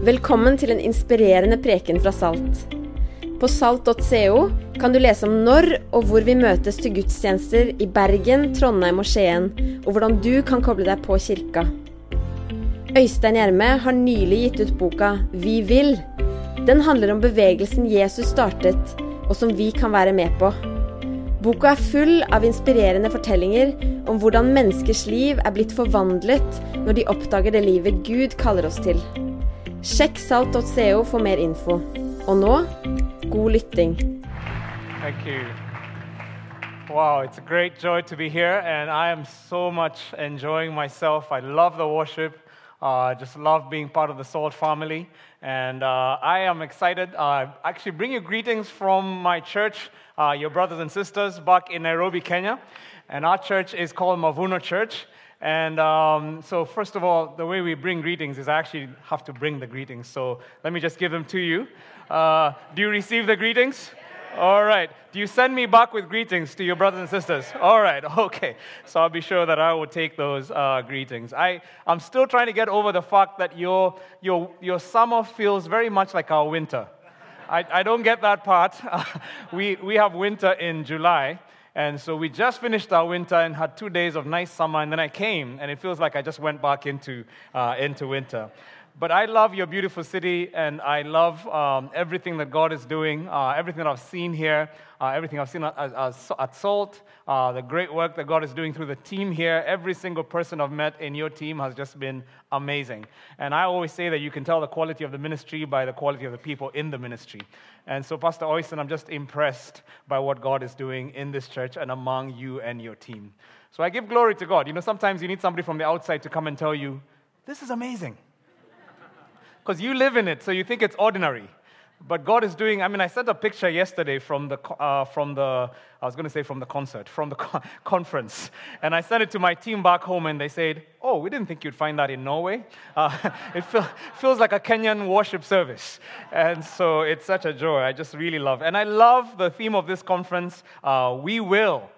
Velkommen til en inspirerende preken fra Salt. På salt.co kan du lese om når og hvor vi møtes til gudstjenester i Bergen, Trondheim og Skien, og hvordan du kan koble deg på kirka. Øystein Gjerme har nylig gitt ut boka Vi vil. Den handler om bevegelsen Jesus startet, og som vi kan være med på. Boka er full av inspirerende fortellinger om hvordan menneskers liv er blitt forvandlet når de oppdager det livet Gud kaller oss til. Sjekk salt.co for mer info. Og nå god lytting. Thank you. Wow, it's a great joy to be here, and I am so much enjoying myself. I love the worship. Uh, just love being part of the Salt family. And uh, I am excited. Uh, actually, bring you greetings from my church, uh, your brothers and sisters, back in Nairobi, Kenya. And our church is called Mavuno Church. And um, so, first of all, the way we bring greetings is I actually have to bring the greetings. So, let me just give them to you. Uh, do you receive the greetings? All right. Do you send me back with greetings to your brothers and sisters? All right. Okay. So I'll be sure that I will take those uh, greetings. I, I'm still trying to get over the fact that your, your, your summer feels very much like our winter. I, I don't get that part. we, we have winter in July. And so we just finished our winter and had two days of nice summer, and then I came, and it feels like I just went back into, uh, into winter. But I love your beautiful city, and I love um, everything that God is doing, uh, everything that I've seen here, uh, everything I've seen at, at, at SALT, uh, the great work that God is doing through the team here. Every single person I've met in your team has just been amazing. And I always say that you can tell the quality of the ministry by the quality of the people in the ministry. And so, Pastor Øystein, I'm just impressed by what God is doing in this church and among you and your team. So I give glory to God. You know, sometimes you need somebody from the outside to come and tell you, this is amazing because you live in it, so you think it's ordinary. But God is doing, I mean, I sent a picture yesterday from the, uh, from the I was going to say from the concert, from the co- conference. And I sent it to my team back home, and they said, Oh, we didn't think you'd find that in Norway. Uh, it feel, feels like a Kenyan worship service. And so it's such a joy. I just really love And I love the theme of this conference, uh, We Will.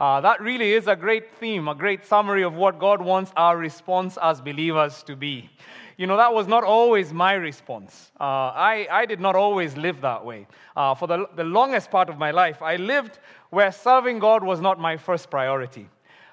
Uh, that really is a great theme, a great summary of what God wants our response as believers to be you know, that was not always my response. Uh, I, I did not always live that way. Uh, for the, the longest part of my life, I lived where serving God was not my first priority.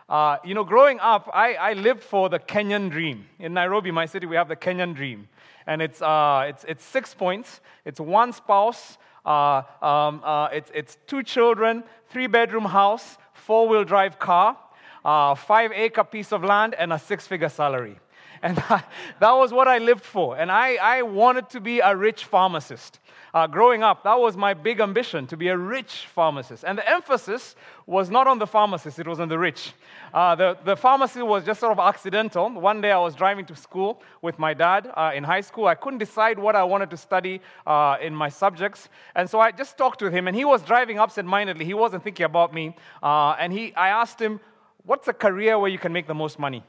Uh, you know, growing up, I, I lived for the Kenyan dream. In Nairobi, my city, we have the Kenyan dream. And it's, uh, it's, it's six points it's one spouse, uh, um, uh, it's, it's two children, three bedroom house, four wheel drive car, five acre piece of land, and a six figure salary. And that, that was what I lived for. And I, I wanted to be a rich pharmacist. Uh, growing up, that was my big ambition to be a rich pharmacist. And the emphasis was not on the pharmacist, it was on the rich. Uh, the, the pharmacy was just sort of accidental. One day I was driving to school with my dad uh, in high school. I couldn't decide what I wanted to study uh, in my subjects. And so I just talked with him, and he was driving absent mindedly. He wasn't thinking about me. Uh, and he, I asked him, What's a career where you can make the most money?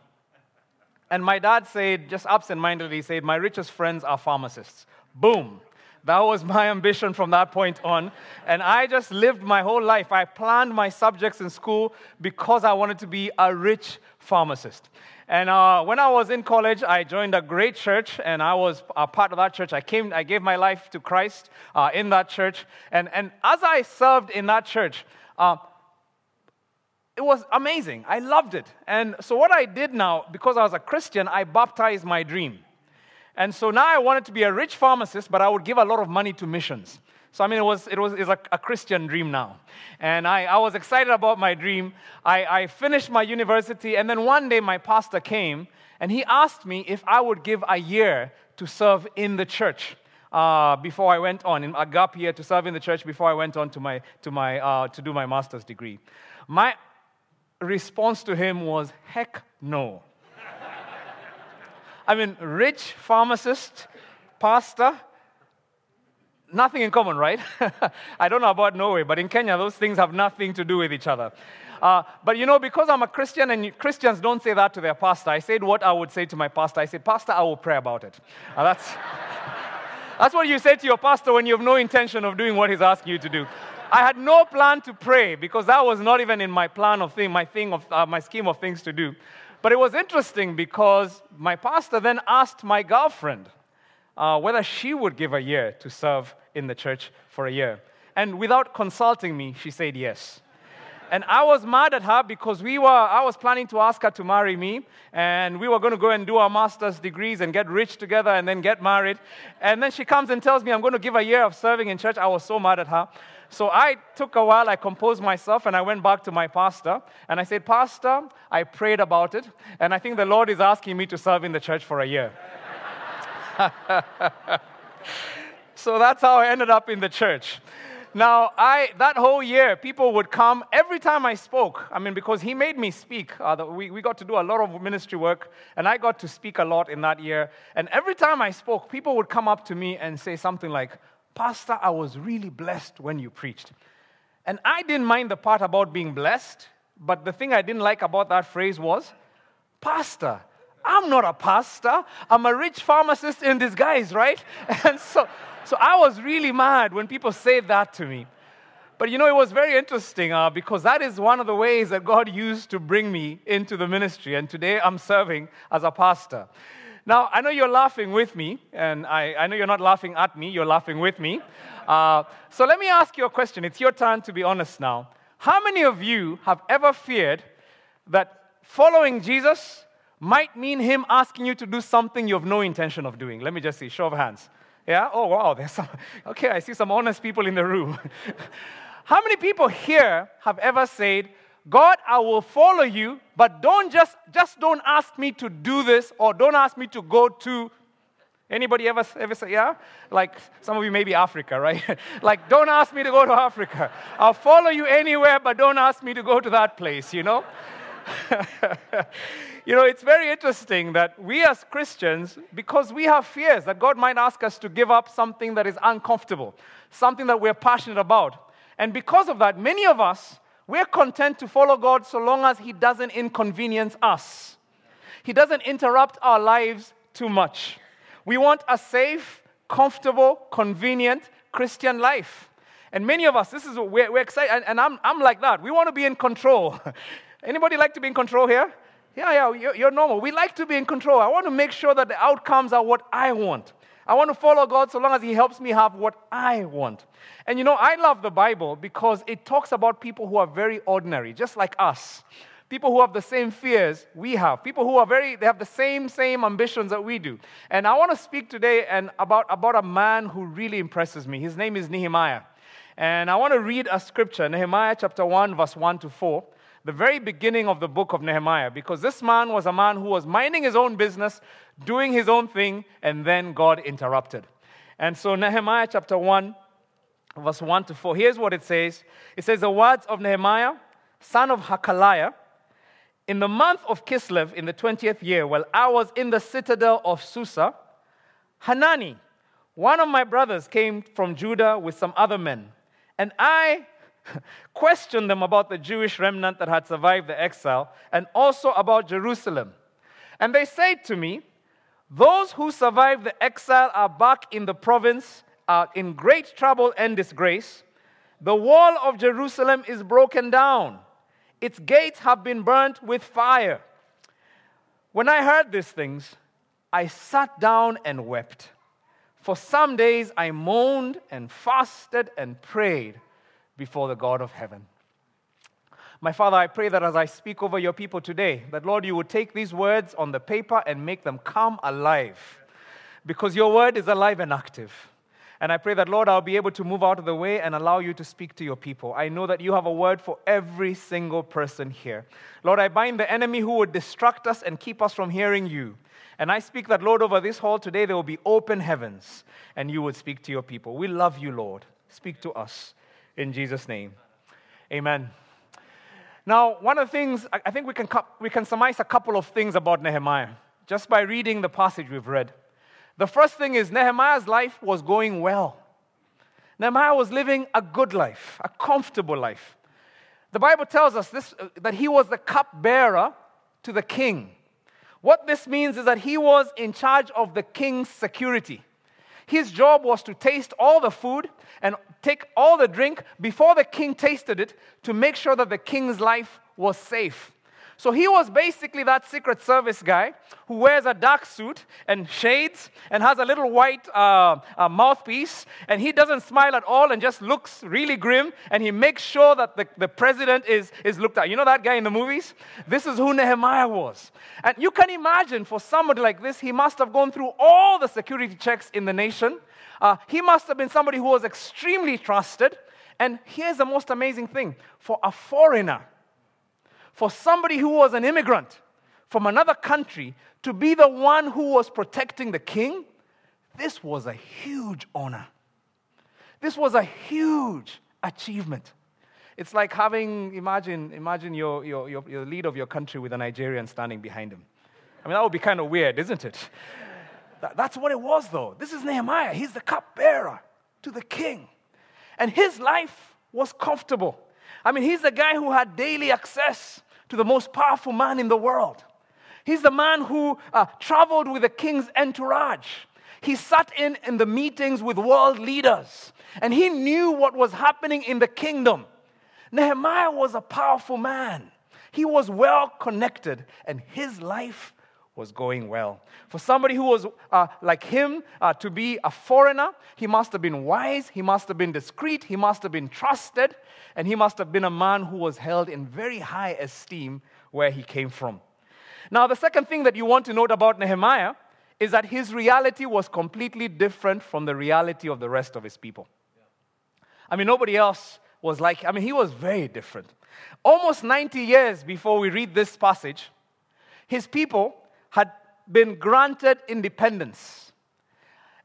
And my dad said, just absent mindedly, said, My richest friends are pharmacists. Boom. That was my ambition from that point on. And I just lived my whole life. I planned my subjects in school because I wanted to be a rich pharmacist. And uh, when I was in college, I joined a great church, and I was a part of that church. I came, I gave my life to Christ uh, in that church. And, and as I served in that church, uh, it was amazing. I loved it. And so, what I did now, because I was a Christian, I baptized my dream. And so now I wanted to be a rich pharmacist, but I would give a lot of money to missions. So, I mean, it was, it was, a, a Christian dream now. And I, I was excited about my dream. I, I finished my university, and then one day my pastor came and he asked me if I would give a year to serve in the church. Uh, before I went on, in a gap year to serve in the church before I went on to, my, to, my, uh, to do my master's degree. My response to him was, heck no. I mean, rich pharmacist, pastor, nothing in common, right? I don't know about Norway, but in Kenya, those things have nothing to do with each other. Uh, but you know, because I'm a Christian and Christians don't say that to their pastor, I said what I would say to my pastor. I said, Pastor, I will pray about it. Uh, that's, that's what you say to your pastor when you have no intention of doing what he's asking you to do. I had no plan to pray because that was not even in my plan of thing, my thing of uh, my scheme of things to do. But it was interesting because my pastor then asked my girlfriend, uh, whether she would give a year to serve in the church for a year. And without consulting me, she said yes. And I was mad at her because we were, I was planning to ask her to marry me, and we were going to go and do our master's degrees and get rich together and then get married. And then she comes and tells me I'm going to give a year of serving in church. I was so mad at her. So I took a while, I composed myself, and I went back to my pastor. And I said, Pastor, I prayed about it, and I think the Lord is asking me to serve in the church for a year. so that's how I ended up in the church. Now, I, that whole year, people would come every time I spoke. I mean, because he made me speak. Uh, we, we got to do a lot of ministry work, and I got to speak a lot in that year. And every time I spoke, people would come up to me and say something like, Pastor, I was really blessed when you preached. And I didn't mind the part about being blessed, but the thing I didn't like about that phrase was, Pastor, I'm not a pastor. I'm a rich pharmacist in disguise, right? And so, so I was really mad when people said that to me. But you know, it was very interesting uh, because that is one of the ways that God used to bring me into the ministry. And today I'm serving as a pastor. Now, I know you're laughing with me, and I, I know you're not laughing at me, you're laughing with me. Uh, so let me ask you a question. It's your turn to be honest now. How many of you have ever feared that following Jesus might mean him asking you to do something you have no intention of doing? Let me just see, show of hands. Yeah? Oh, wow, there's some. Okay, I see some honest people in the room. How many people here have ever said, God, I will follow you, but don't just, just don't ask me to do this or don't ask me to go to. Anybody ever, ever say, yeah? Like some of you maybe Africa, right? like, don't ask me to go to Africa. I'll follow you anywhere, but don't ask me to go to that place, you know? you know, it's very interesting that we as Christians, because we have fears that God might ask us to give up something that is uncomfortable, something that we're passionate about. And because of that, many of us, we're content to follow God so long as He doesn't inconvenience us. He doesn't interrupt our lives too much. We want a safe, comfortable, convenient Christian life. And many of us, this is what we're, we're excited, and, and I'm, I'm like that. We want to be in control. Anybody like to be in control here? Yeah, yeah, you're, you're normal. We like to be in control. I want to make sure that the outcomes are what I want. I want to follow God so long as He helps me have what I want. And you know, I love the Bible because it talks about people who are very ordinary, just like us. People who have the same fears we have. People who are very, they have the same, same ambitions that we do. And I want to speak today and about, about a man who really impresses me. His name is Nehemiah. And I want to read a scripture, Nehemiah chapter 1, verse 1 to 4 the very beginning of the book of Nehemiah, because this man was a man who was minding his own business, doing his own thing, and then God interrupted. And so, Nehemiah chapter 1, verse 1 to 4, here's what it says It says, The words of Nehemiah, son of Hakaliah, in the month of Kislev, in the 20th year, while I was in the citadel of Susa, Hanani, one of my brothers, came from Judah with some other men. And I questioned them about the Jewish remnant that had survived the exile and also about Jerusalem. And they said to me, Those who survived the exile are back in the province, are in great trouble and disgrace. The wall of Jerusalem is broken down, its gates have been burnt with fire. When I heard these things, I sat down and wept. For some days I moaned and fasted and prayed before the God of heaven. My Father, I pray that as I speak over your people today, that Lord, you would take these words on the paper and make them come alive. Because your word is alive and active. And I pray that, Lord, I'll be able to move out of the way and allow you to speak to your people. I know that you have a word for every single person here. Lord, I bind the enemy who would distract us and keep us from hearing you. And I speak that, Lord, over this hall today, there will be open heavens and you would speak to your people. We love you, Lord. Speak to us in Jesus' name. Amen. Now, one of the things, I think we can, we can surmise a couple of things about Nehemiah just by reading the passage we've read. The first thing is Nehemiah's life was going well. Nehemiah was living a good life, a comfortable life. The Bible tells us this, uh, that he was the cupbearer to the king. What this means is that he was in charge of the king's security. His job was to taste all the food and take all the drink before the king tasted it to make sure that the king's life was safe. So he was basically that Secret Service guy who wears a dark suit and shades and has a little white uh, uh, mouthpiece. And he doesn't smile at all and just looks really grim. And he makes sure that the, the president is, is looked at. You know that guy in the movies? This is who Nehemiah was. And you can imagine for somebody like this, he must have gone through all the security checks in the nation. Uh, he must have been somebody who was extremely trusted. And here's the most amazing thing for a foreigner, for somebody who was an immigrant from another country to be the one who was protecting the king, this was a huge honor. This was a huge achievement. It's like having, imagine, imagine your, your, your, your leader of your country with a Nigerian standing behind him. I mean, that would be kind of weird, isn't it? That, that's what it was, though. This is Nehemiah. He's the cupbearer to the king. And his life was comfortable. I mean, he's the guy who had daily access to the most powerful man in the world. He's the man who uh, traveled with the king's entourage. He sat in in the meetings with world leaders, and he knew what was happening in the kingdom. Nehemiah was a powerful man. He was well connected, and his life was going well. For somebody who was uh, like him uh, to be a foreigner, he must have been wise, he must have been discreet, he must have been trusted, and he must have been a man who was held in very high esteem where he came from. Now, the second thing that you want to note about Nehemiah is that his reality was completely different from the reality of the rest of his people. I mean, nobody else was like, I mean, he was very different. Almost 90 years before we read this passage, his people had been granted independence.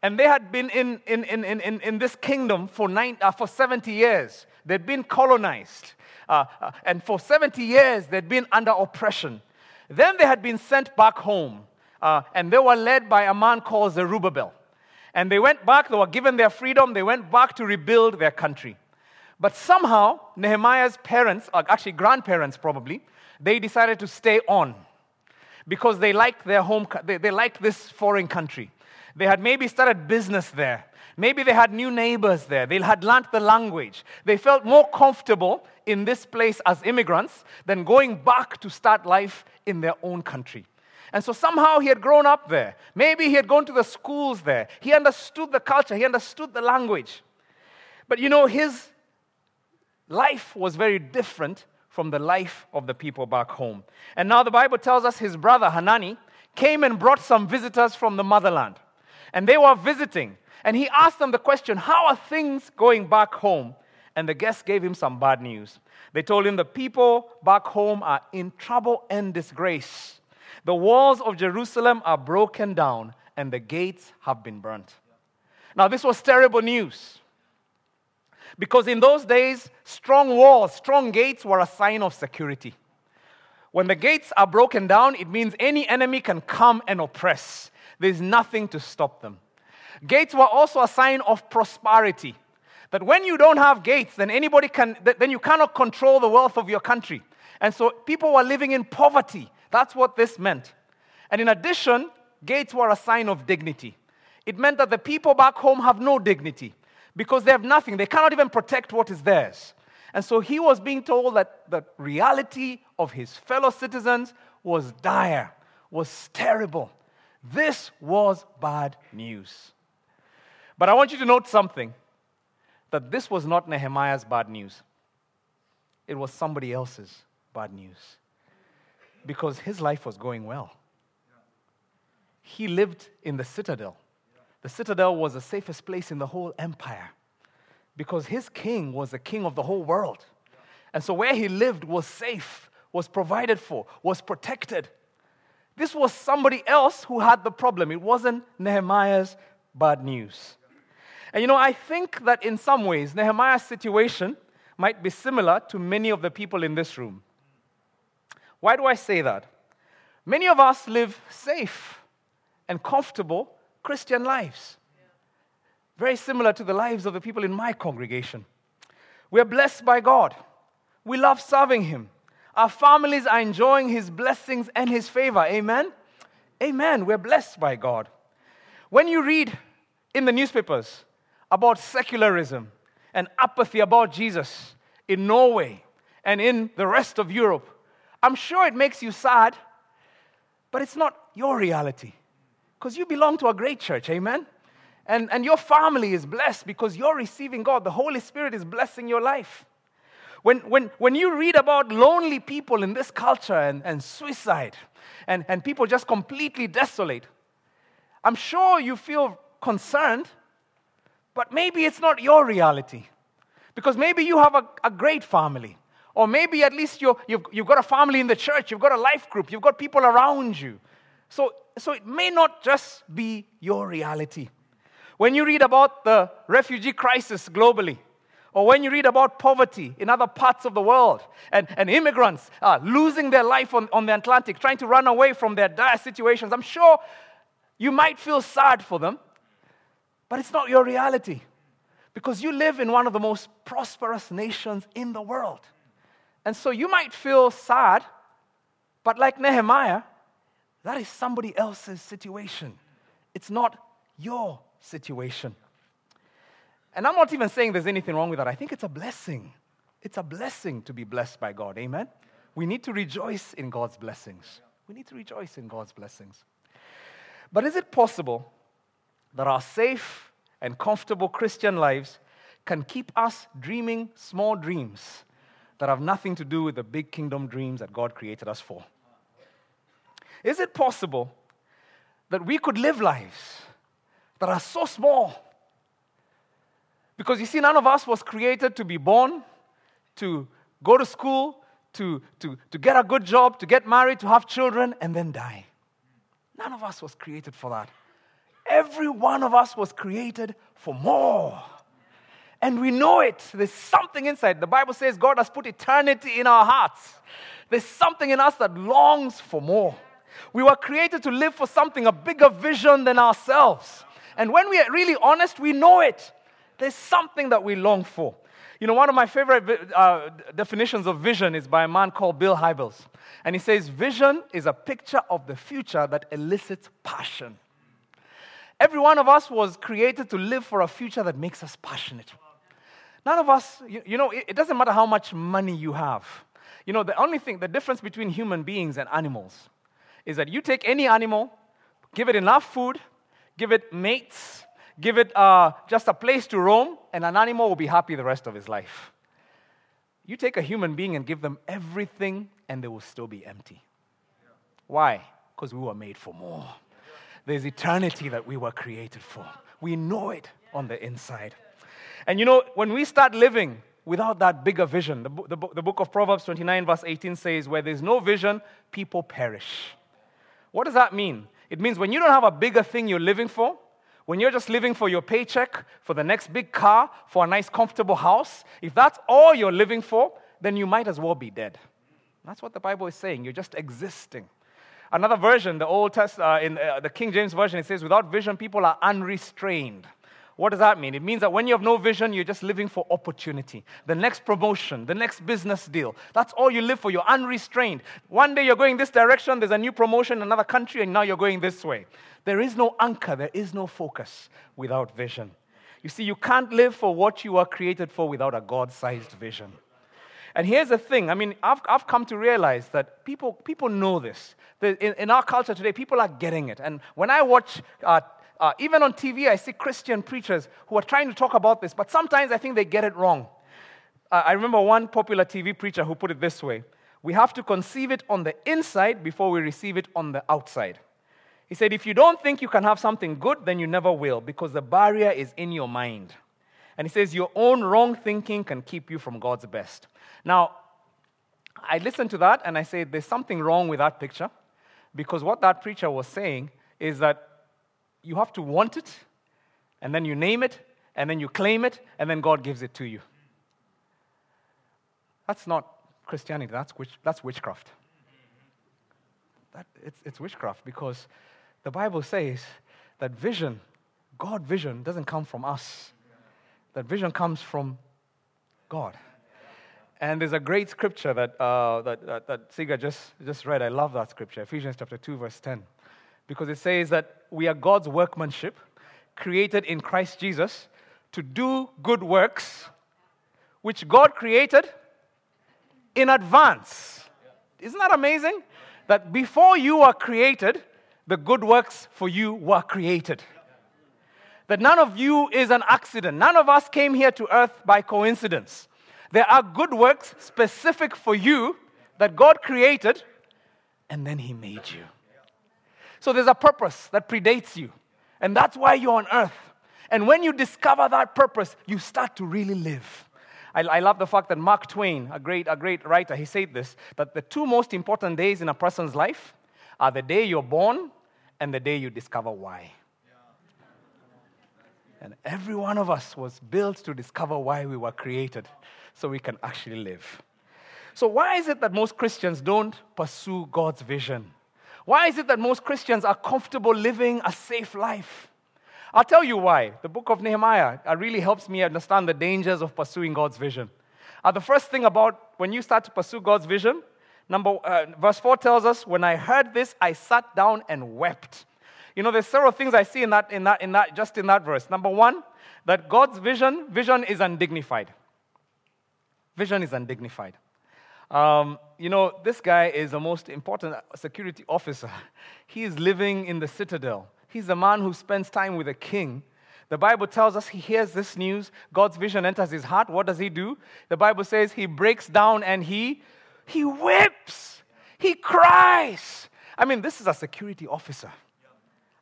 And they had been in, in, in, in, in this kingdom for, nine, uh, for 70 years. They'd been colonized. Uh, uh, and for 70 years, they'd been under oppression. Then they had been sent back home. Uh, and they were led by a man called Zerubbabel. And they went back, they were given their freedom, they went back to rebuild their country. But somehow, Nehemiah's parents, or actually grandparents probably, they decided to stay on because they liked their home, they, they liked this foreign country. They had maybe started business there. Maybe they had new neighbors there. They had learned the language. They felt more comfortable in this place as immigrants than going back to start life in their own country. And so somehow he had grown up there. Maybe he had gone to the schools there. He understood the culture, he understood the language. But you know, his life was very different from the life of the people back home. And now the Bible tells us his brother Hanani came and brought some visitors from the motherland. And they were visiting. And he asked them the question, How are things going back home? And the guests gave him some bad news. They told him the people back home are in trouble and disgrace. The walls of Jerusalem are broken down, and the gates have been burnt. Now, this was terrible news. Because in those days, strong walls, strong gates were a sign of security. When the gates are broken down, it means any enemy can come and oppress. There's nothing to stop them. Gates were also a sign of prosperity. That when you don't have gates, then anybody can, then you cannot control the wealth of your country. And so people were living in poverty. That's what this meant. And in addition, gates were a sign of dignity. It meant that the people back home have no dignity because they have nothing. They cannot even protect what is theirs. And so he was being told that the reality of his fellow citizens was dire, was terrible. This was bad news. But I want you to note something that this was not Nehemiah's bad news, it was somebody else's bad news. Because his life was going well. He lived in the citadel the citadel was the safest place in the whole empire because his king was the king of the whole world. And so where he lived was safe, was provided for, was protected. This was somebody else who had the problem. It wasn't Nehemiah's bad news. And you know, I think that in some ways, Nehemiah's situation might be similar to many of the people in this room. Why do I say that? Many of us live safe and comfortable Christian lives. Very similar to the lives of the people in my congregation. We are blessed by God. We love serving Him. Our families are enjoying His blessings and His favor. Amen? Amen. We're blessed by God. When you read in the newspapers about secularism and apathy about Jesus in Norway and in the rest of Europe, I'm sure it makes you sad, but it's not your reality. Because you belong to a great church, amen? And, and your family is blessed because you're receiving God. The Holy Spirit is blessing your life. When, when, when you read about lonely people in this culture and, and suicide and, and people just completely desolate, I'm sure you feel concerned, but maybe it's not your reality. Because maybe you have a, a great family. Or maybe at least you you've, you've got a family in the church, you've got a life group, you've got people around you. So, so it may not just be your reality. When you read about the refugee crisis globally, or when you read about poverty in other parts of the world and, and immigrants uh, losing their life on, on the Atlantic, trying to run away from their dire situations, I'm sure you might feel sad for them, but it's not your reality because you live in one of the most prosperous nations in the world. And so you might feel sad, but like Nehemiah, that is somebody else's situation. It's not your situation. And I'm not even saying there's anything wrong with that. I think it's a blessing. It's a blessing to be blessed by God. Amen? We need to rejoice in God's blessings. We need to rejoice in God's blessings. But is it possible that our safe and comfortable Christian lives can keep us dreaming small dreams that have nothing to do with the big kingdom dreams that God created us for? Is it possible that we could live lives that are so small because you see, none of us was created to be born, to go to school, to, to, to get a good job, to get married, to have children, and then die. None of us was created for that. Every one of us was created for more. And we know it. There's something inside. The Bible says God has put eternity in our hearts. There's something in us that longs for more. We were created to live for something, a bigger vision than ourselves. And when we are really honest, we know it. There's something that we long for. You know, one of my favorite uh, definitions of vision is by a man called Bill Hybels. And he says, Vision is a picture of the future that elicits passion. Every one of us was created to live for a future that makes us passionate. None of us, you, you know, it, it doesn't matter how much money you have. You know, the only thing, the difference between human beings and animals is that you take any animal, give it enough food, give it mates, give it uh, just a place to roam, and an animal will be happy the rest of his life. You take a human being and give them everything, and they will still be empty. Why? Because we were made for more. There's eternity that we were created for. We know it on the inside. And you know, when we start living without that bigger vision, the, the, the book of Proverbs 29, verse 18 says, Where there's no vision, people perish. What does that mean? It means when you don't have a bigger thing you're living for, when you're just living for your paycheck, for the next big car, for a nice, comfortable house, if that's all you're living for, then you might as well be dead. That's what the Bible is saying. You're just existing. Another version, the Old Testament, uh, in uh, the King James Version, it says, without vision, people are unrestrained. What does that mean? It means that when you have no vision, you're just living for opportunity. The next promotion, the next business deal. That's all you live for. You're unrestrained. One day you're going this direction, there's a new promotion in another country, and now you're going this way. There is no anchor, there is no focus without vision. You see, you can't live for what you are created for without a God sized vision. And here's the thing I mean, I've, I've come to realize that people, people know this. In, in our culture today, people are getting it. And when I watch uh, uh, even on TV, I see Christian preachers who are trying to talk about this, but sometimes I think they get it wrong. Uh, I remember one popular TV preacher who put it this way We have to conceive it on the inside before we receive it on the outside. He said, If you don't think you can have something good, then you never will, because the barrier is in your mind. And he says, Your own wrong thinking can keep you from God's best. Now, I listened to that and I say, There's something wrong with that picture, because what that preacher was saying is that you have to want it, and then you name it, and then you claim it, and then God gives it to you. That's not Christianity, that's, witch, that's witchcraft. That, it's, it's witchcraft because the Bible says that vision, God vision, doesn't come from us. That vision comes from God. And there's a great scripture that, uh, that, that, that Siga just, just read. I love that scripture, Ephesians chapter 2, verse 10 because it says that we are God's workmanship, created in Christ Jesus to do good works, which God created in advance. Isn't that amazing? That before you were created, the good works for you were created. That none of you is an accident. None of us came here to earth by coincidence. There are good works specific for you that God created, and then He made you. So there's a purpose that predates you, and that's why you're on earth. And when you discover that purpose, you start to really live. I, I, love the fact that Mark Twain, a great, a great writer, he said this that the two most important days in a person's life are the day you're born and the day you discover why. And every one of us was built to discover why we were created so we can actually live. So, why is it that most Christians don't pursue God's vision? Why is it that most Christians are comfortable living a safe life? I'll tell you why. The book of Nehemiah uh, really helps me understand the dangers of pursuing God's vision. Uh, the first thing about when you start to pursue God's vision, number, uh, verse 4 tells us, When I heard this, I sat down and wept. You know, there's several things I see in that, in that, in that, just in that verse. Number one, that God's vision, vision is undignified. Vision is undignified. Um, you know, this guy is the most important security officer. He is living in the citadel. He's the man who spends time with a king. The Bible tells us he hears this news. God's vision enters his heart. What does he do? The Bible says he breaks down and he, he whips. He cries. I mean, this is a security officer.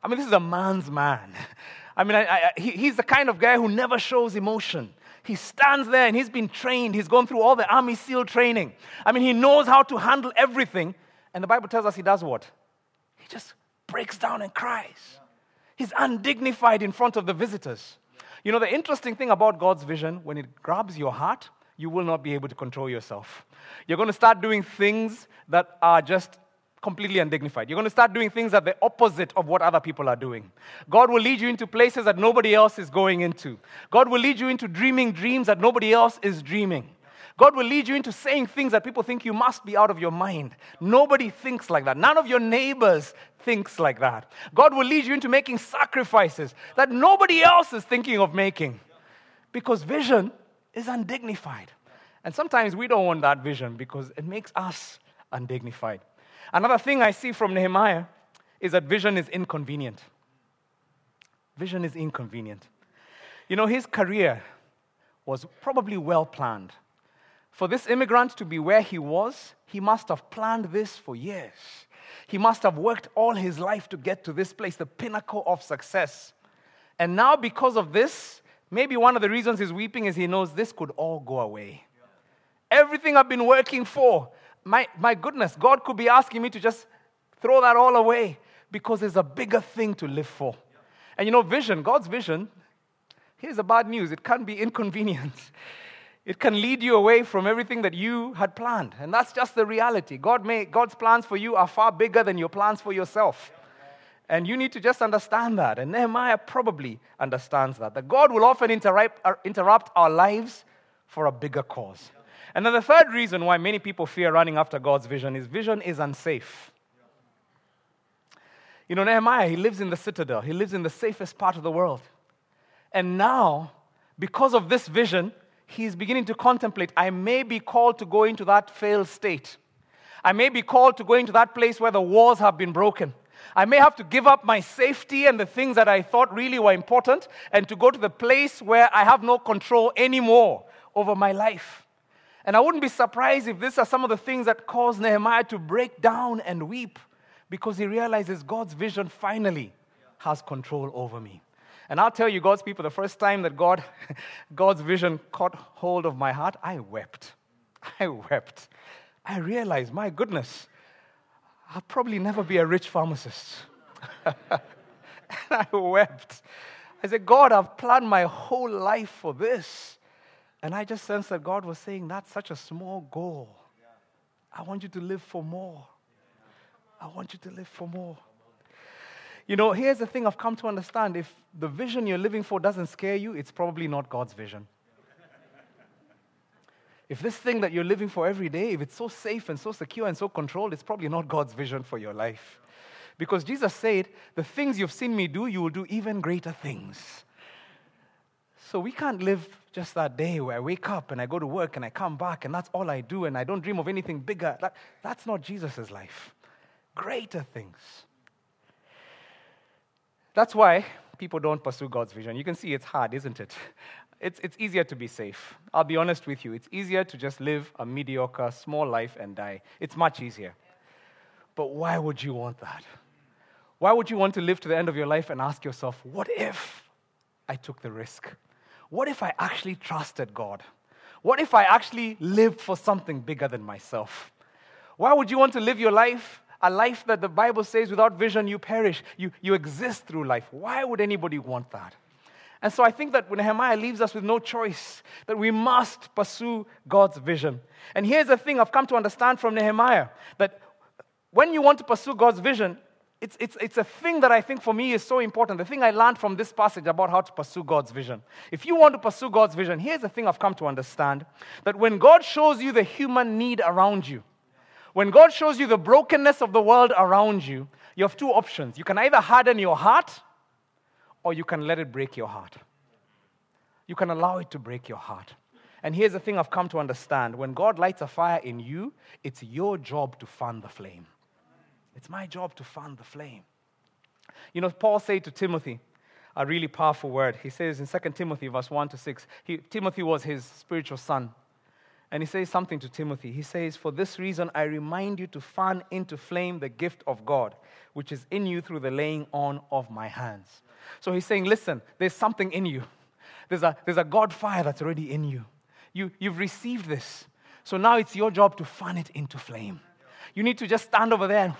I mean, this is a man's man. I mean, I, I, he, he's the kind of guy who never shows emotion. He stands there and he's been trained. He's gone through all the Army SEAL training. I mean, he knows how to handle everything. And the Bible tells us he does what? He just breaks down and cries. He's undignified in front of the visitors. You know, the interesting thing about God's vision, when it grabs your heart, you will not be able to control yourself. You're going to start doing things that are just completely undignified. You're going to start doing things that are the opposite of what other people are doing. God will lead you into places that nobody else is going into. God will lead you into dreaming dreams that nobody else is dreaming. God will lead you into saying things that people think you must be out of your mind. Nobody thinks like that. None of your neighbors thinks like that. God will lead you into making sacrifices that nobody else is thinking of making. Because vision is undignified. And sometimes we don't want that vision because it makes us undignified. Another thing I see from Nehemiah is that vision is inconvenient. Vision is inconvenient. You know, his career was probably well planned. For this immigrant to be where he was, he must have planned this for years. He must have worked all his life to get to this place, the pinnacle of success. And now, because of this, maybe one of the reasons he's weeping is he knows this could all go away. Everything I've been working for, my, my goodness, God could be asking me to just throw that all away because there's a bigger thing to live for. And you know, vision, God's vision, here's the bad news it can be inconvenient. It can lead you away from everything that you had planned. And that's just the reality. God may, God's plans for you are far bigger than your plans for yourself. And you need to just understand that. And Nehemiah probably understands that. That God will often interrupt, uh, interrupt our lives for a bigger cause. And then the third reason why many people fear running after God's vision is vision is unsafe. You know, Nehemiah, he lives in the citadel, he lives in the safest part of the world. And now, because of this vision, he's beginning to contemplate I may be called to go into that failed state. I may be called to go into that place where the walls have been broken. I may have to give up my safety and the things that I thought really were important and to go to the place where I have no control anymore over my life. And I wouldn't be surprised if these are some of the things that cause Nehemiah to break down and weep because he realizes God's vision finally has control over me. And I'll tell you, God's people, the first time that God, God's vision caught hold of my heart, I wept. I wept. I realized, my goodness, I'll probably never be a rich pharmacist. and I wept. I said, God, I've planned my whole life for this. And I just sensed that God was saying, That's such a small goal. I want you to live for more. I want you to live for more. You know, here's the thing I've come to understand if the vision you're living for doesn't scare you, it's probably not God's vision. if this thing that you're living for every day, if it's so safe and so secure and so controlled, it's probably not God's vision for your life. Because Jesus said, The things you've seen me do, you will do even greater things. So we can't live just that day where I wake up and I go to work and I come back and that's all I do and I don't dream of anything bigger. That, that's not Jesus' life. Greater things. That's why people don't pursue God's vision. You can see it's hard, isn't it? It's, it's easier to be safe. I'll be honest with you. It's easier to just live a mediocre, small life and die. It's much easier. But why would you want that? Why would you want to live to the end of your life and ask yourself, what if I took the risk? What if I actually trusted God? What if I actually lived for something bigger than myself? Why would you want to live your life, a life that the Bible says without vision you perish? You, you exist through life. Why would anybody want that? And so I think that Nehemiah leaves us with no choice, that we must pursue God's vision. And here's the thing I've come to understand from Nehemiah that when you want to pursue God's vision, it's, it's, it's a thing that I think for me is so important. The thing I learned from this passage about how to pursue God's vision. If you want to pursue God's vision, here's the thing I've come to understand that when God shows you the human need around you, when God shows you the brokenness of the world around you, you have two options. You can either harden your heart or you can let it break your heart. You can allow it to break your heart. And here's the thing I've come to understand when God lights a fire in you, it's your job to fan the flame. It's my job to fan the flame. You know, Paul said to Timothy, a really powerful word. He says in 2 Timothy, verse 1 to 6, he, Timothy was his spiritual son. And he says something to Timothy. He says, For this reason, I remind you to fan into flame the gift of God, which is in you through the laying on of my hands. So he's saying, listen, there's something in you. There's a, there's a God fire that's already in you. you. You've received this. So now it's your job to fan it into flame. You need to just stand over there and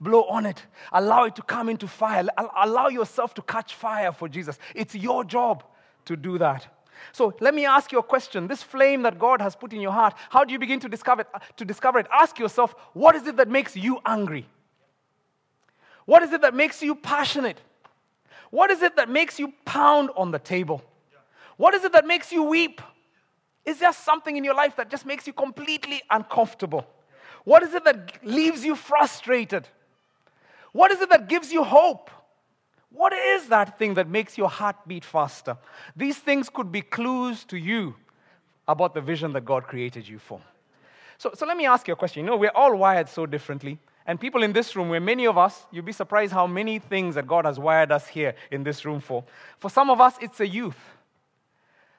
blow on it. Allow it to come into fire. Allow yourself to catch fire for Jesus. It's your job to do that. So let me ask you a question. This flame that God has put in your heart, how do you begin to discover it? To discover it, ask yourself, what is it that makes you angry? What is it that makes you passionate? What is it that makes you pound on the table? What is it that makes you weep? Is there something in your life that just makes you completely uncomfortable? What is it that leaves you frustrated? What is it that gives you hope? What is that thing that makes your heart beat faster? These things could be clues to you about the vision that God created you for. So, so let me ask you a question. You know, we're all wired so differently. And people in this room, where many of us, you'd be surprised how many things that God has wired us here in this room for. For some of us, it's a youth.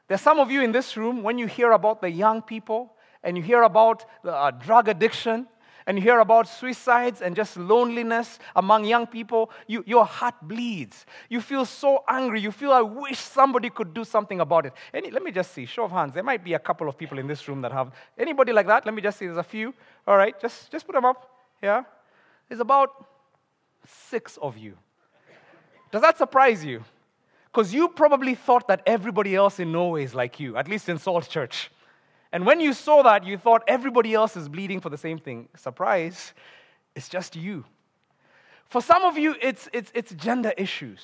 There's some of you in this room, when you hear about the young people and you hear about uh, drug addiction and you hear about suicides and just loneliness among young people, you, your heart bleeds. You feel so angry. You feel, I wish somebody could do something about it. Any, let me just see, show of hands. There might be a couple of people in this room that have. Anybody like that? Let me just see, there's a few. All right, just, just put them up. Yeah? There's about six of you. Does that surprise you? Because you probably thought that everybody else in Norway is like you, at least in Salt Church. And when you saw that, you thought everybody else is bleeding for the same thing. Surprise, it's just you. For some of you, it's, it's, it's gender issues.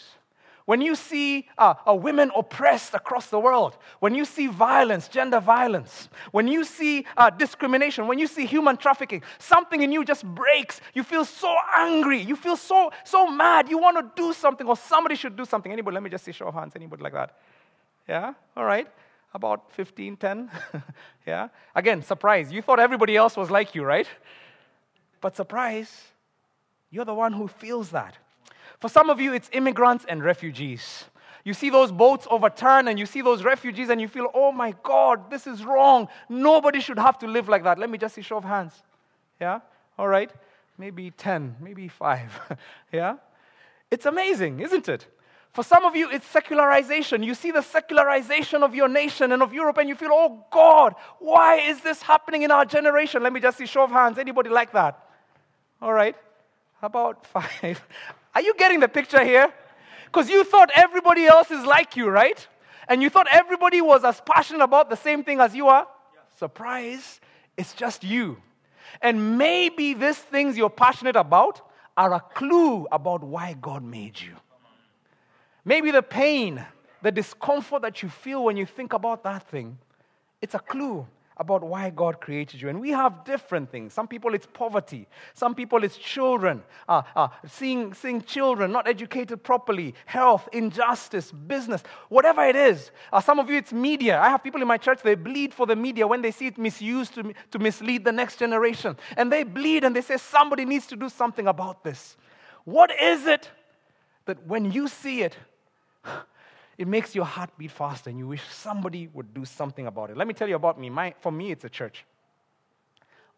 When you see uh, women oppressed across the world, when you see violence, gender violence, when you see uh, discrimination, when you see human trafficking, something in you just breaks. You feel so angry. You feel so, so mad. You want to do something, or somebody should do something. Anybody, let me just see show of hands. Anybody like that? Yeah? All right. About 15, 10? yeah? Again, surprise. You thought everybody else was like you, right? But surprise, you're the one who feels that. For some of you, it's immigrants and refugees. You see those boats overturn and you see those refugees and you feel, oh my God, this is wrong. Nobody should have to live like that. Let me just see show of hands. Yeah? All right. Maybe 10, maybe 5. yeah? It's amazing, isn't it? For some of you, it's secularization. You see the secularization of your nation and of Europe, and you feel, oh God, why is this happening in our generation? Let me just see show of hands. Anybody like that? All right. How about five? Are you getting the picture here? Because you thought everybody else is like you, right? And you thought everybody was as passionate about the same thing as you are? Surprise, it's just you. And maybe these things you're passionate about are a clue about why God made you. Maybe the pain, the discomfort that you feel when you think about that thing, it's a clue about why God created you. And we have different things. Some people it's poverty, some people it's children, uh, uh, seeing, seeing children not educated properly, health, injustice, business, whatever it is. Uh, some of you it's media. I have people in my church, they bleed for the media when they see it misused to, to mislead the next generation. And they bleed and they say, somebody needs to do something about this. What is it that when you see it, it makes your heart beat faster and you wish somebody would do something about it. Let me tell you about me. My, for me, it's a church.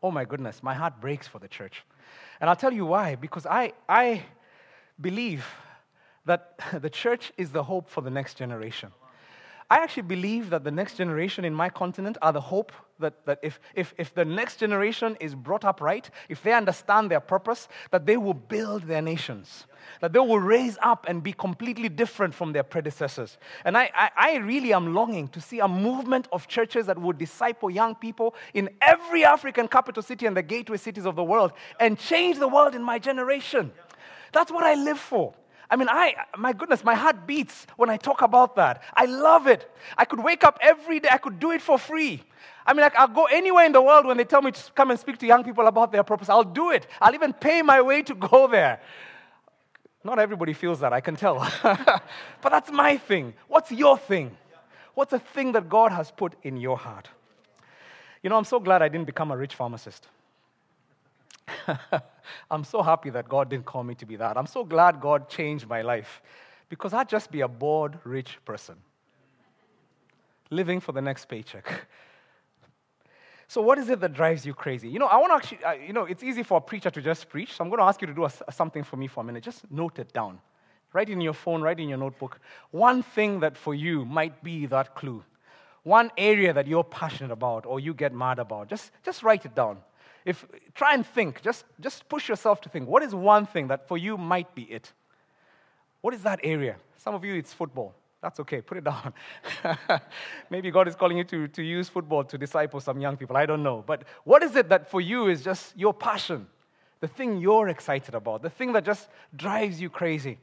Oh my goodness, my heart breaks for the church. And I'll tell you why. Because I, I believe that the church is the hope for the next generation. I actually believe that the next generation in my continent are the hope that, that if, if, if the next generation is brought up right, if they understand their purpose, that they will build their nations, that they will raise up and be completely different from their predecessors. And I, I, I really am longing to see a movement of churches that would disciple young people in every African capital city and the gateway cities of the world and change the world in my generation. That's what I live for. I mean, I, my goodness, my heart beats when I talk about that. I love it. I could wake up every day, I could do it for free. I mean, like, I'll go anywhere in the world when they tell me to come and speak to young people about their purpose. I'll do it. I'll even pay my way to go there. Not everybody feels that, I can tell. but that's my thing. What's your thing? What's a thing that God has put in your heart? You know, I'm so glad I didn't become a rich pharmacist. I'm so happy that God didn't call me to be that. I'm so glad God changed my life because I'd just be a bored, rich person living for the next paycheck. So, what is it that drives you crazy? You know, I want to actually, uh, you know, it's easy for a preacher to just preach. So, I'm going to ask you to do a, a, something for me for a minute. Just note it down. Write in your phone, write in your notebook. One thing that for you might be that clue. One area that you're passionate about or you get mad about. Just, just write it down. If, try and think, just, just push yourself to think. What is one thing that for you might be it? What is that area? Some of you, it's football. That's okay, put it down. Maybe God is calling you to, to use football to disciple some young people. I don't know. But what is it that for you is just your passion? The thing you're excited about, the thing that just drives you crazy.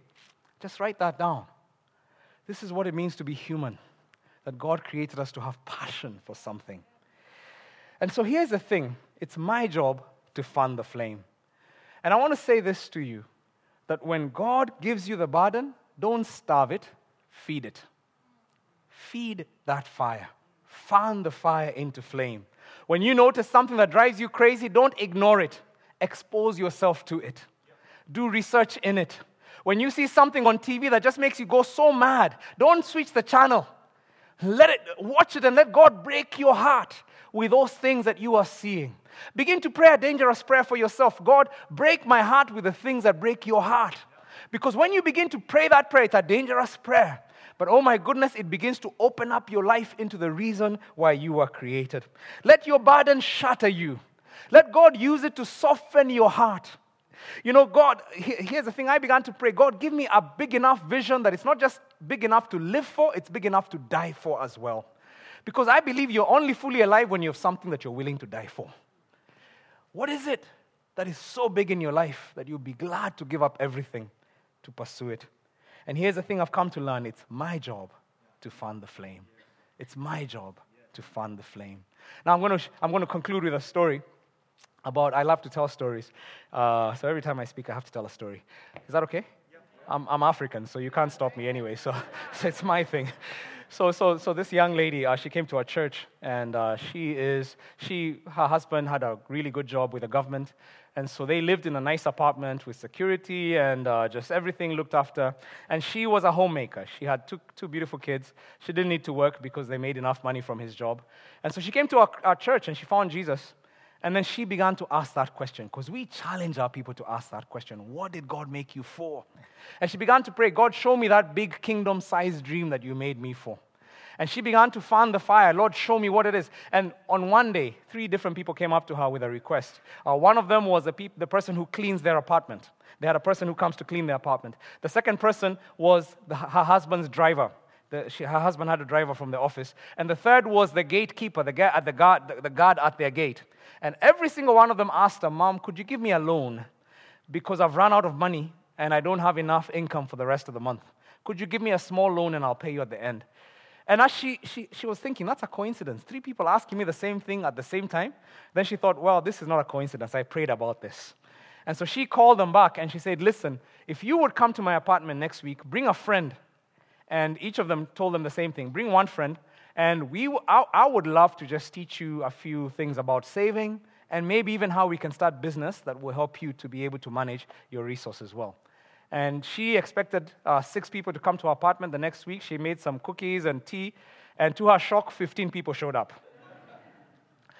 Just write that down. This is what it means to be human, that God created us to have passion for something. And so here's the thing it's my job to fan the flame. And I want to say this to you that when God gives you the burden, don't starve it, feed it. Feed that fire. Fan the fire into flame. When you notice something that drives you crazy, don't ignore it. Expose yourself to it. Do research in it. When you see something on TV that just makes you go so mad, don't switch the channel. Let it watch it and let God break your heart with those things that you are seeing. Begin to pray a dangerous prayer for yourself. God, break my heart with the things that break your heart. Because when you begin to pray that prayer, it's a dangerous prayer. But oh my goodness, it begins to open up your life into the reason why you were created. Let your burden shatter you. Let God use it to soften your heart. You know, God, here's the thing I began to pray God, give me a big enough vision that it's not just big enough to live for, it's big enough to die for as well. Because I believe you're only fully alive when you have something that you're willing to die for. What is it that is so big in your life that you'll be glad to give up everything to pursue it? And here's the thing I've come to learn it's my job to fan the flame. It's my job to fan the flame. Now, I'm going to, I'm going to conclude with a story about, I love to tell stories. Uh, so every time I speak, I have to tell a story. Is that okay? I'm, I'm African, so you can't stop me anyway, so, so it's my thing so, so, so this young lady, uh, she came to our church, and uh, she is, she, her husband had a really good job with the government, and so they lived in a nice apartment with security and uh, just everything looked after. And she was a homemaker. She had two, two beautiful kids. She didn't need to work because they made enough money from his job. And so she came to our, our church and she found Jesus. And then she began to ask that question because we challenge our people to ask that question What did God make you for? And she began to pray, God, show me that big kingdom sized dream that you made me for. And she began to fan the fire. Lord, show me what it is. And on one day, three different people came up to her with a request. Uh, one of them was the, pe- the person who cleans their apartment. They had a person who comes to clean their apartment. The second person was the, her husband's driver. The, she, her husband had a driver from the office. And the third was the gatekeeper, the, ga- the, guard, the, the guard at their gate. And every single one of them asked her, Mom, could you give me a loan? Because I've run out of money and I don't have enough income for the rest of the month. Could you give me a small loan and I'll pay you at the end? And as she, she, she was thinking, that's a coincidence. Three people asking me the same thing at the same time. Then she thought, well, this is not a coincidence. I prayed about this. And so she called them back and she said, listen, if you would come to my apartment next week, bring a friend. And each of them told them the same thing bring one friend. And we, I, I would love to just teach you a few things about saving and maybe even how we can start business that will help you to be able to manage your resources well. And she expected uh, six people to come to her apartment the next week. She made some cookies and tea, and to her shock, 15 people showed up.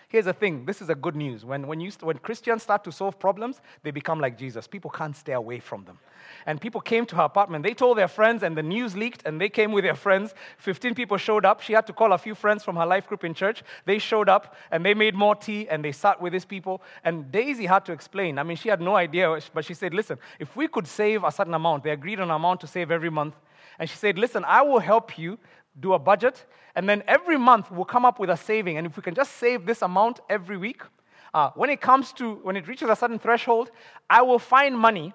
Here's the thing this is a good news. When, when, you, when Christians start to solve problems, they become like Jesus. People can't stay away from them. And people came to her apartment. They told their friends, and the news leaked, and they came with their friends. 15 people showed up. She had to call a few friends from her life group in church. They showed up, and they made more tea, and they sat with these people. And Daisy had to explain. I mean, she had no idea, but she said, Listen, if we could save a certain amount, they agreed on an amount to save every month. And she said, Listen, I will help you do a budget, and then every month we'll come up with a saving. And if we can just save this amount every week, uh, when it comes to, when it reaches a certain threshold, I will find money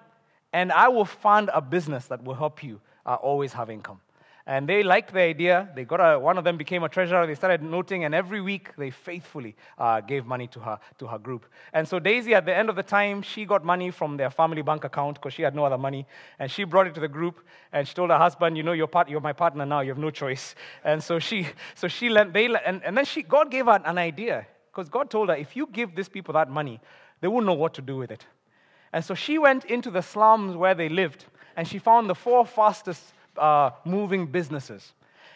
and I will fund a business that will help you uh, always have income. And they liked the idea. They got a, one of them became a treasurer. They started noting, and every week they faithfully uh, gave money to her, to her group. And so Daisy, at the end of the time, she got money from their family bank account because she had no other money. And she brought it to the group, and she told her husband, You know, you're, part, you're my partner now. You have no choice. And so she, so she lent, they, and, and then she, God gave her an idea because God told her, If you give these people that money, they won't know what to do with it. And so she went into the slums where they lived, and she found the four fastest uh, moving businesses.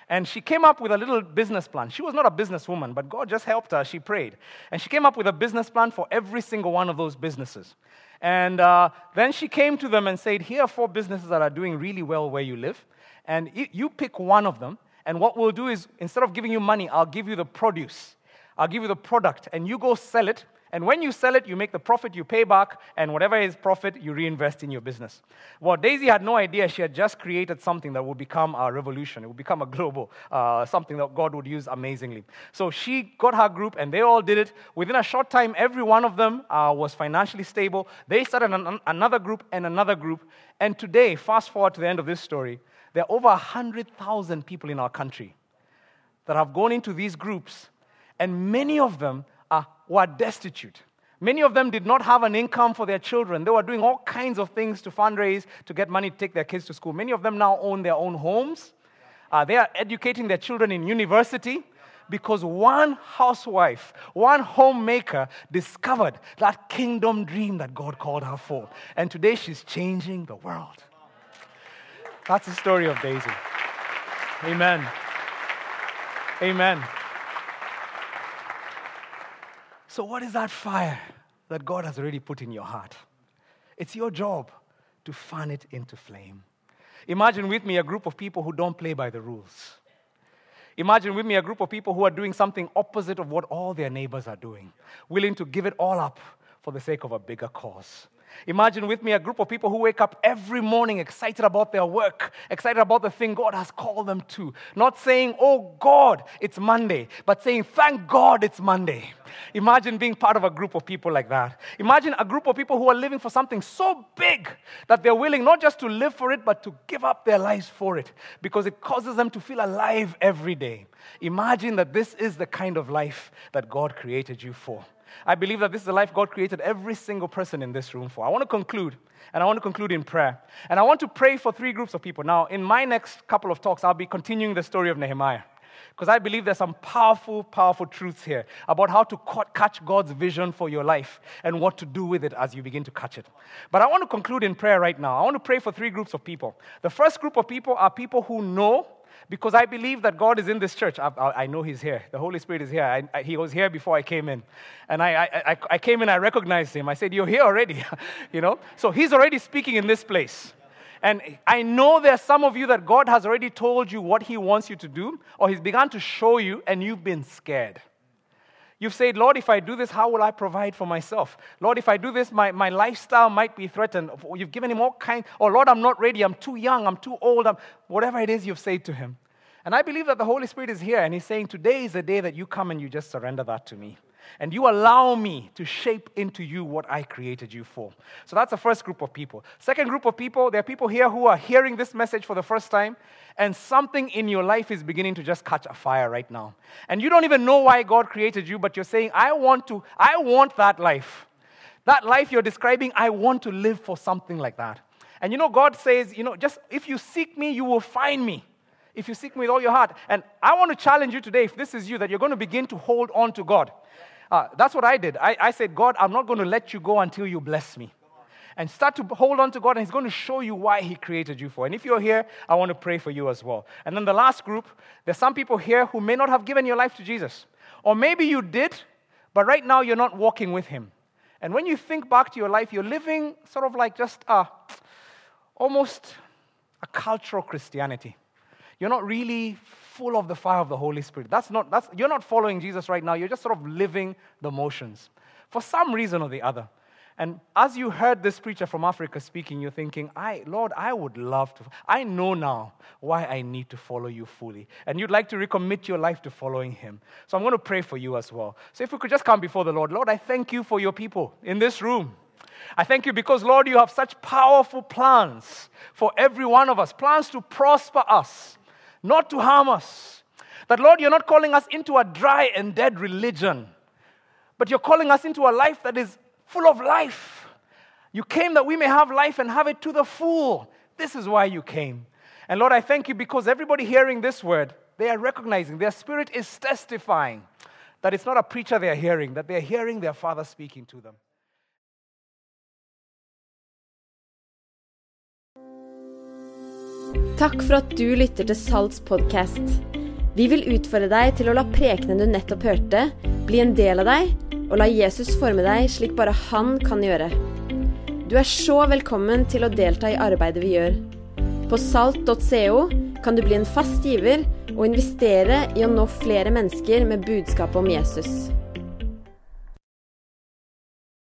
And she came up with a little business plan. She was not a businesswoman, but God just helped her. She prayed. And she came up with a business plan for every single one of those businesses. And uh, then she came to them and said, Here are four businesses that are doing really well where you live. And you pick one of them. And what we'll do is, instead of giving you money, I'll give you the produce. I'll give you the product. And you go sell it and when you sell it, you make the profit, you pay back, and whatever is profit, you reinvest in your business. Well, Daisy had no idea she had just created something that would become a revolution. It would become a global, uh, something that God would use amazingly. So she got her group, and they all did it. Within a short time, every one of them uh, was financially stable. They started an, another group and another group. And today, fast forward to the end of this story, there are over 100,000 people in our country that have gone into these groups, and many of them were destitute. Many of them did not have an income for their children. They were doing all kinds of things to fundraise to get money to take their kids to school. Many of them now own their own homes. Uh, they are educating their children in university because one housewife, one homemaker discovered that kingdom dream that God called her for. And today she's changing the world. That's the story of Daisy. Amen. Amen. So, what is that fire that God has already put in your heart? It's your job to fan it into flame. Imagine with me a group of people who don't play by the rules. Imagine with me a group of people who are doing something opposite of what all their neighbors are doing, willing to give it all up for the sake of a bigger cause. Imagine with me a group of people who wake up every morning excited about their work, excited about the thing God has called them to. Not saying, oh God, it's Monday, but saying, thank God it's Monday. Imagine being part of a group of people like that. Imagine a group of people who are living for something so big that they're willing not just to live for it, but to give up their lives for it because it causes them to feel alive every day. Imagine that this is the kind of life that God created you for. I believe that this is the life God created every single person in this room for. I want to conclude, and I want to conclude in prayer. And I want to pray for three groups of people. Now, in my next couple of talks, I'll be continuing the story of Nehemiah. Because I believe there's some powerful, powerful truths here about how to catch God's vision for your life and what to do with it as you begin to catch it. But I want to conclude in prayer right now. I want to pray for three groups of people. The first group of people are people who know because I believe that God is in this church. I, I, I know He's here. The Holy Spirit is here. I, he was here before I came in. And I, I came in, I recognized Him. I said, You're here already. you know? So He's already speaking in this place. And I know there are some of you that God has already told you what He wants you to do, or He's begun to show you, and you've been scared. You've said, Lord, if I do this, how will I provide for myself? Lord, if I do this, my, my lifestyle might be threatened. You've given him all kind, or Lord, I'm not ready, I'm too young, I'm too old, I'm, whatever it is you've said to him. And I believe that the Holy Spirit is here and he's saying, Today is the day that you come and you just surrender that to me. And you allow me to shape into you what I created you for. So that's the first group of people. Second group of people, there are people here who are hearing this message for the first time, and something in your life is beginning to just catch a fire right now. And you don't even know why God created you, but you're saying, I want to, I want that life. That life you're describing, I want to live for something like that. And you know, God says, you know, just if you seek me, you will find me. If you seek me with all your heart. And I want to challenge you today, if this is you, that you're going to begin to hold on to God. Uh, that's what I did. I, I said, God, I'm not going to let you go until you bless me. And start to hold on to God, and He's going to show you why He created you for. And if you're here, I want to pray for you as well. And then the last group, there's some people here who may not have given your life to Jesus. Or maybe you did, but right now you're not walking with Him. And when you think back to your life, you're living sort of like just a, almost a cultural Christianity. You're not really full of the fire of the Holy Spirit. That's not, that's, you're not following Jesus right now. You're just sort of living the motions for some reason or the other. And as you heard this preacher from Africa speaking, you're thinking, I, Lord, I would love to. I know now why I need to follow you fully. And you'd like to recommit your life to following him. So I'm going to pray for you as well. So if we could just come before the Lord. Lord, I thank you for your people in this room. I thank you because, Lord, you have such powerful plans for every one of us plans to prosper us, not to harm us. That, Lord, you're not calling us into a dry and dead religion, but you're calling us into a life that is full of life. You came that we may have life and have it to the full. This is why you came. And Lord, I thank you because everybody hearing this word, they are recognizing, their spirit is testifying that it's not a preacher they are hearing, that they are hearing their Father speaking to them. Takk for at du lytter til Salts podkast. Vi vil utfordre deg til å la prekenen du nettopp hørte, bli en del av deg, og la Jesus forme deg slik bare han kan gjøre. Du er så velkommen til å delta i arbeidet vi gjør. På salt.co kan du bli en fast giver og investere i å nå flere mennesker med budskapet om Jesus.